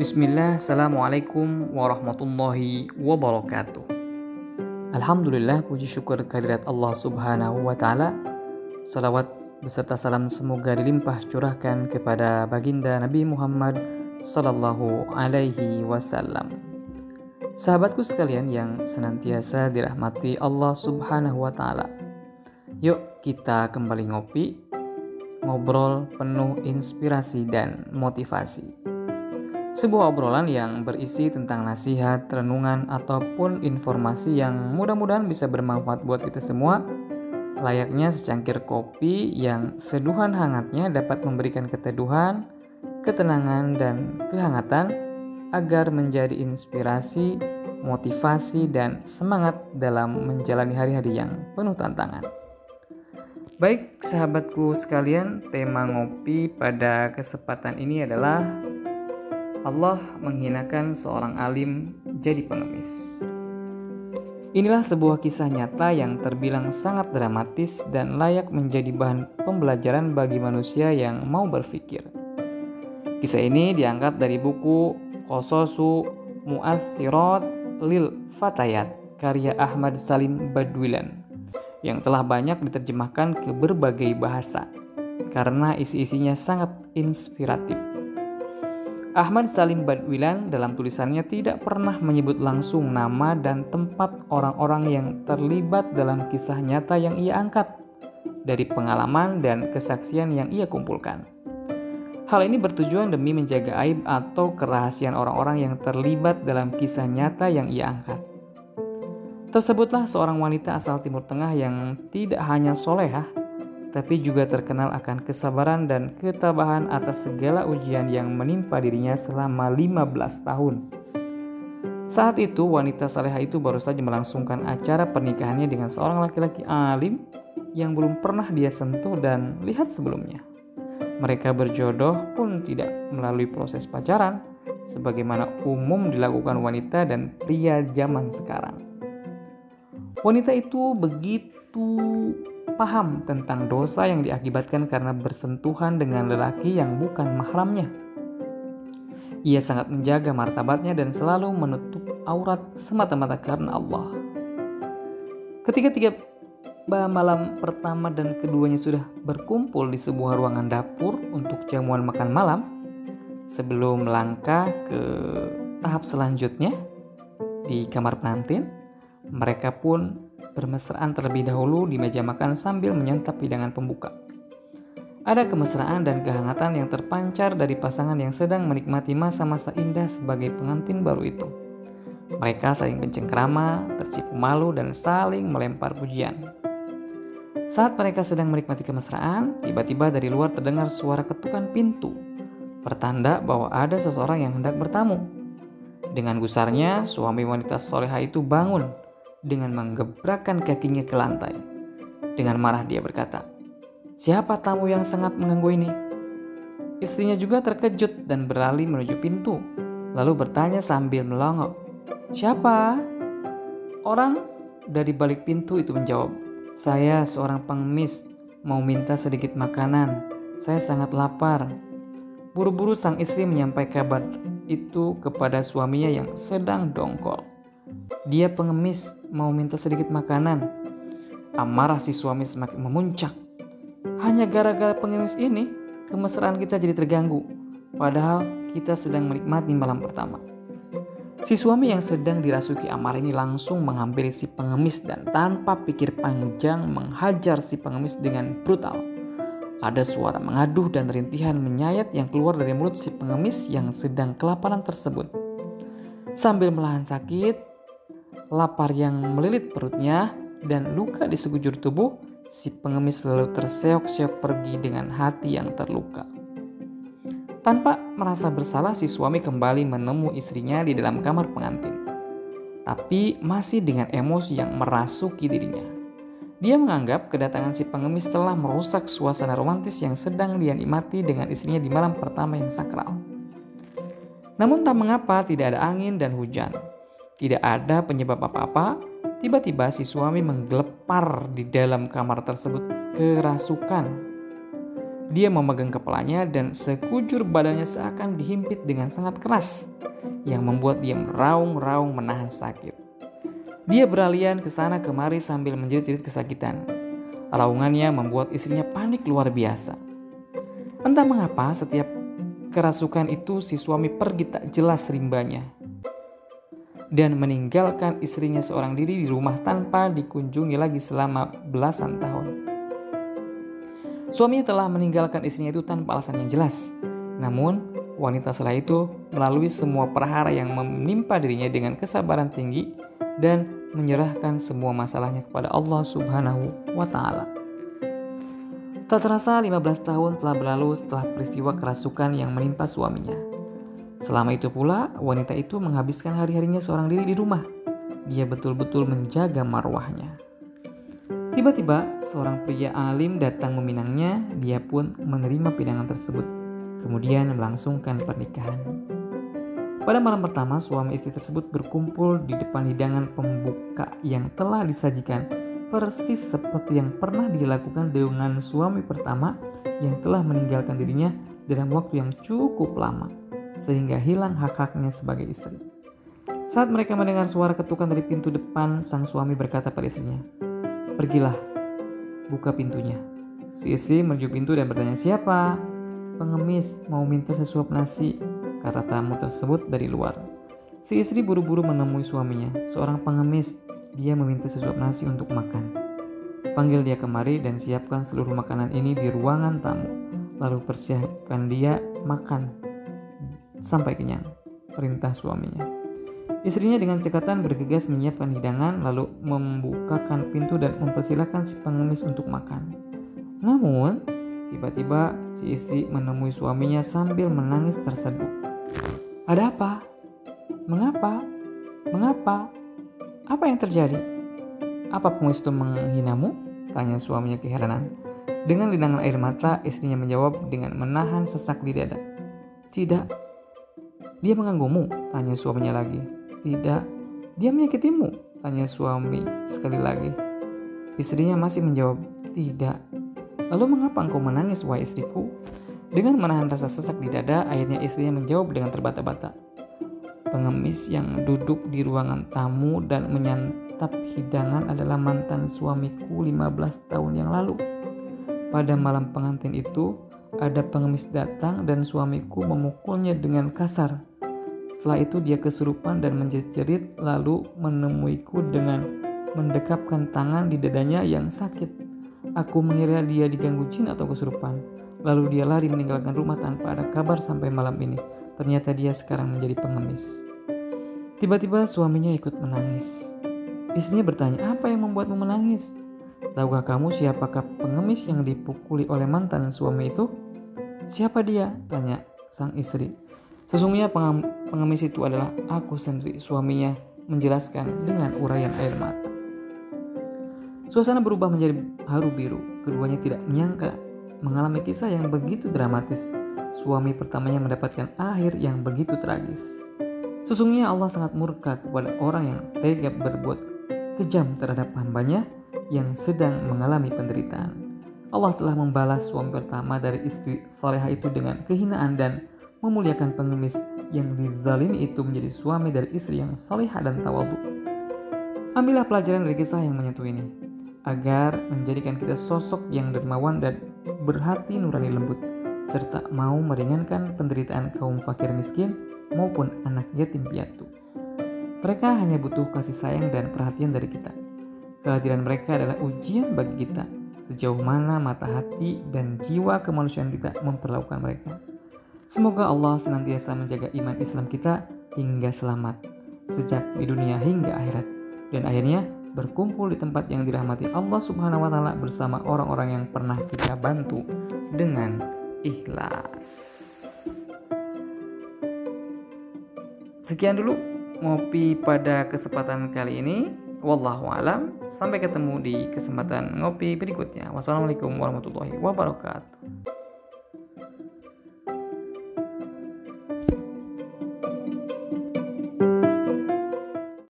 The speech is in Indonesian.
Bismillah, Assalamualaikum warahmatullahi wabarakatuh. Alhamdulillah, puji syukur kehadirat Allah subhanahu wa ta'ala. Salawat beserta salam semoga dilimpah curahkan kepada baginda Nabi Muhammad sallallahu alaihi wasallam. Sahabatku sekalian yang senantiasa dirahmati Allah subhanahu wa ta'ala. Yuk kita kembali ngopi, ngobrol penuh inspirasi dan motivasi. Sebuah obrolan yang berisi tentang nasihat, renungan, ataupun informasi yang mudah-mudahan bisa bermanfaat buat kita semua. Layaknya secangkir kopi yang seduhan hangatnya dapat memberikan keteduhan, ketenangan, dan kehangatan agar menjadi inspirasi, motivasi, dan semangat dalam menjalani hari-hari yang penuh tantangan. Baik, sahabatku sekalian, tema ngopi pada kesempatan ini adalah Allah menghinakan seorang alim jadi pengemis. Inilah sebuah kisah nyata yang terbilang sangat dramatis dan layak menjadi bahan pembelajaran bagi manusia yang mau berpikir. Kisah ini diangkat dari buku Kososu Mu'athirat Lil Fatayat karya Ahmad Salim Badwilan yang telah banyak diterjemahkan ke berbagai bahasa karena isi-isinya sangat inspiratif. Ahmad Salim Badwilan dalam tulisannya tidak pernah menyebut langsung nama dan tempat orang-orang yang terlibat dalam kisah nyata yang ia angkat dari pengalaman dan kesaksian yang ia kumpulkan. Hal ini bertujuan demi menjaga aib atau kerahasiaan orang-orang yang terlibat dalam kisah nyata yang ia angkat. Tersebutlah seorang wanita asal Timur Tengah yang tidak hanya solehah, tapi juga terkenal akan kesabaran dan ketabahan atas segala ujian yang menimpa dirinya selama 15 tahun. Saat itu, wanita saleha itu baru saja melangsungkan acara pernikahannya dengan seorang laki-laki alim yang belum pernah dia sentuh dan lihat sebelumnya. Mereka berjodoh pun tidak melalui proses pacaran, sebagaimana umum dilakukan wanita dan pria zaman sekarang. Wanita itu begitu paham tentang dosa yang diakibatkan karena bersentuhan dengan lelaki yang bukan mahramnya. Ia sangat menjaga martabatnya dan selalu menutup aurat semata-mata karena Allah. Ketika tiga malam pertama dan keduanya sudah berkumpul di sebuah ruangan dapur untuk jamuan makan malam, sebelum melangkah ke tahap selanjutnya di kamar pengantin, mereka pun bermesraan terlebih dahulu di meja makan sambil menyantap hidangan pembuka. Ada kemesraan dan kehangatan yang terpancar dari pasangan yang sedang menikmati masa-masa indah sebagai pengantin baru itu. Mereka saling bencengkrama, tersipu malu, dan saling melempar pujian. Saat mereka sedang menikmati kemesraan, tiba-tiba dari luar terdengar suara ketukan pintu, pertanda bahwa ada seseorang yang hendak bertamu. Dengan gusarnya, suami wanita soleha itu bangun dengan menggebrakkan kakinya ke lantai. Dengan marah dia berkata, Siapa tamu yang sangat mengganggu ini? Istrinya juga terkejut dan beralih menuju pintu, lalu bertanya sambil melongok, Siapa? Orang dari balik pintu itu menjawab, Saya seorang pengemis, mau minta sedikit makanan. Saya sangat lapar. Buru-buru sang istri menyampaikan kabar itu kepada suaminya yang sedang dongkol. Dia pengemis, mau minta sedikit makanan. Amarah si suami semakin memuncak. Hanya gara-gara pengemis ini, kemesraan kita jadi terganggu. Padahal kita sedang menikmati malam pertama. Si suami yang sedang dirasuki amarah ini langsung menghampiri si pengemis dan tanpa pikir panjang menghajar si pengemis dengan brutal. Ada suara mengaduh dan rintihan menyayat yang keluar dari mulut si pengemis yang sedang kelaparan tersebut. Sambil melahan sakit, lapar yang melilit perutnya, dan luka di sekujur tubuh, si pengemis lalu terseok-seok pergi dengan hati yang terluka. Tanpa merasa bersalah, si suami kembali menemui istrinya di dalam kamar pengantin. Tapi masih dengan emosi yang merasuki dirinya. Dia menganggap kedatangan si pengemis telah merusak suasana romantis yang sedang dia nikmati dengan istrinya di malam pertama yang sakral. Namun tak mengapa tidak ada angin dan hujan. Tidak ada penyebab apa-apa, tiba-tiba si suami menggelepar di dalam kamar tersebut kerasukan. Dia memegang kepalanya dan sekujur badannya seakan dihimpit dengan sangat keras yang membuat dia meraung-raung menahan sakit. Dia beralian ke sana kemari sambil menjerit-jerit kesakitan. Raungannya membuat istrinya panik luar biasa. Entah mengapa setiap kerasukan itu si suami pergi tak jelas rimbanya dan meninggalkan istrinya seorang diri di rumah tanpa dikunjungi lagi selama belasan tahun. Suaminya telah meninggalkan istrinya itu tanpa alasan yang jelas. Namun, wanita setelah itu melalui semua perhara yang menimpa dirinya dengan kesabaran tinggi dan menyerahkan semua masalahnya kepada Allah Subhanahu wa taala. Tak terasa 15 tahun telah berlalu setelah peristiwa kerasukan yang menimpa suaminya. Selama itu pula, wanita itu menghabiskan hari-harinya seorang diri di rumah. Dia betul-betul menjaga marwahnya. Tiba-tiba, seorang pria alim datang meminangnya, dia pun menerima pinangan tersebut, kemudian melangsungkan pernikahan. Pada malam pertama, suami istri tersebut berkumpul di depan hidangan pembuka yang telah disajikan persis seperti yang pernah dilakukan dengan suami pertama yang telah meninggalkan dirinya dalam waktu yang cukup lama, sehingga hilang hak-haknya sebagai istri. Saat mereka mendengar suara ketukan dari pintu depan, sang suami berkata pada istrinya, Pergilah, buka pintunya. Si istri menuju pintu dan bertanya siapa? Pengemis mau minta sesuap nasi, kata tamu tersebut dari luar. Si istri buru-buru menemui suaminya, seorang pengemis. Dia meminta sesuap nasi untuk makan. Panggil dia kemari dan siapkan seluruh makanan ini di ruangan tamu. Lalu persiapkan dia makan sampai kenyang. Perintah suaminya. Istrinya dengan cekatan bergegas menyiapkan hidangan lalu membukakan pintu dan mempersilahkan si pengemis untuk makan. Namun, tiba-tiba si istri menemui suaminya sambil menangis terseduh. Ada apa? Mengapa? Mengapa? Apa yang terjadi? Apa pengemis itu menghinamu? Tanya suaminya keheranan. Dengan linangan air mata, istrinya menjawab dengan menahan sesak di dada. Tidak. Dia mengganggumu? Tanya suaminya lagi. Tidak, dia menyakitimu, tanya suami sekali lagi. Istrinya masih menjawab, tidak. Lalu mengapa engkau menangis, wahai istriku? Dengan menahan rasa sesak di dada, akhirnya istrinya menjawab dengan terbata-bata. Pengemis yang duduk di ruangan tamu dan menyantap hidangan adalah mantan suamiku 15 tahun yang lalu. Pada malam pengantin itu, ada pengemis datang dan suamiku memukulnya dengan kasar. Setelah itu dia kesurupan dan menjerit-jerit lalu menemuiku dengan mendekapkan tangan di dadanya yang sakit. Aku mengira dia diganggu jin atau kesurupan. Lalu dia lari meninggalkan rumah tanpa ada kabar sampai malam ini. Ternyata dia sekarang menjadi pengemis. Tiba-tiba suaminya ikut menangis. Istrinya bertanya, apa yang membuatmu menangis? Tahukah kamu siapakah pengemis yang dipukuli oleh mantan suami itu? Siapa dia? Tanya sang istri. Sesungguhnya pengemis itu adalah aku sendiri, suaminya menjelaskan dengan uraian air mata. Suasana berubah menjadi haru biru. Keduanya tidak menyangka mengalami kisah yang begitu dramatis. Suami pertamanya mendapatkan akhir yang begitu tragis. Sesungguhnya Allah sangat murka kepada orang yang tega berbuat kejam terhadap hambanya yang sedang mengalami penderitaan. Allah telah membalas suami pertama dari istri soleha itu dengan kehinaan dan memuliakan pengemis yang dizalimi itu menjadi suami dari istri yang salihah dan tawadu. Ambillah pelajaran dari kisah yang menyentuh ini, agar menjadikan kita sosok yang dermawan dan berhati nurani lembut, serta mau meringankan penderitaan kaum fakir miskin maupun anak yatim piatu. Mereka hanya butuh kasih sayang dan perhatian dari kita. Kehadiran mereka adalah ujian bagi kita, sejauh mana mata hati dan jiwa kemanusiaan kita memperlakukan mereka. Semoga Allah senantiasa menjaga iman Islam kita hingga selamat, sejak di dunia hingga akhirat. Dan akhirnya berkumpul di tempat yang dirahmati Allah Subhanahu wa taala bersama orang-orang yang pernah kita bantu dengan ikhlas. Sekian dulu ngopi pada kesempatan kali ini. Wallahu alam. Sampai ketemu di kesempatan ngopi berikutnya. Wassalamualaikum warahmatullahi wabarakatuh.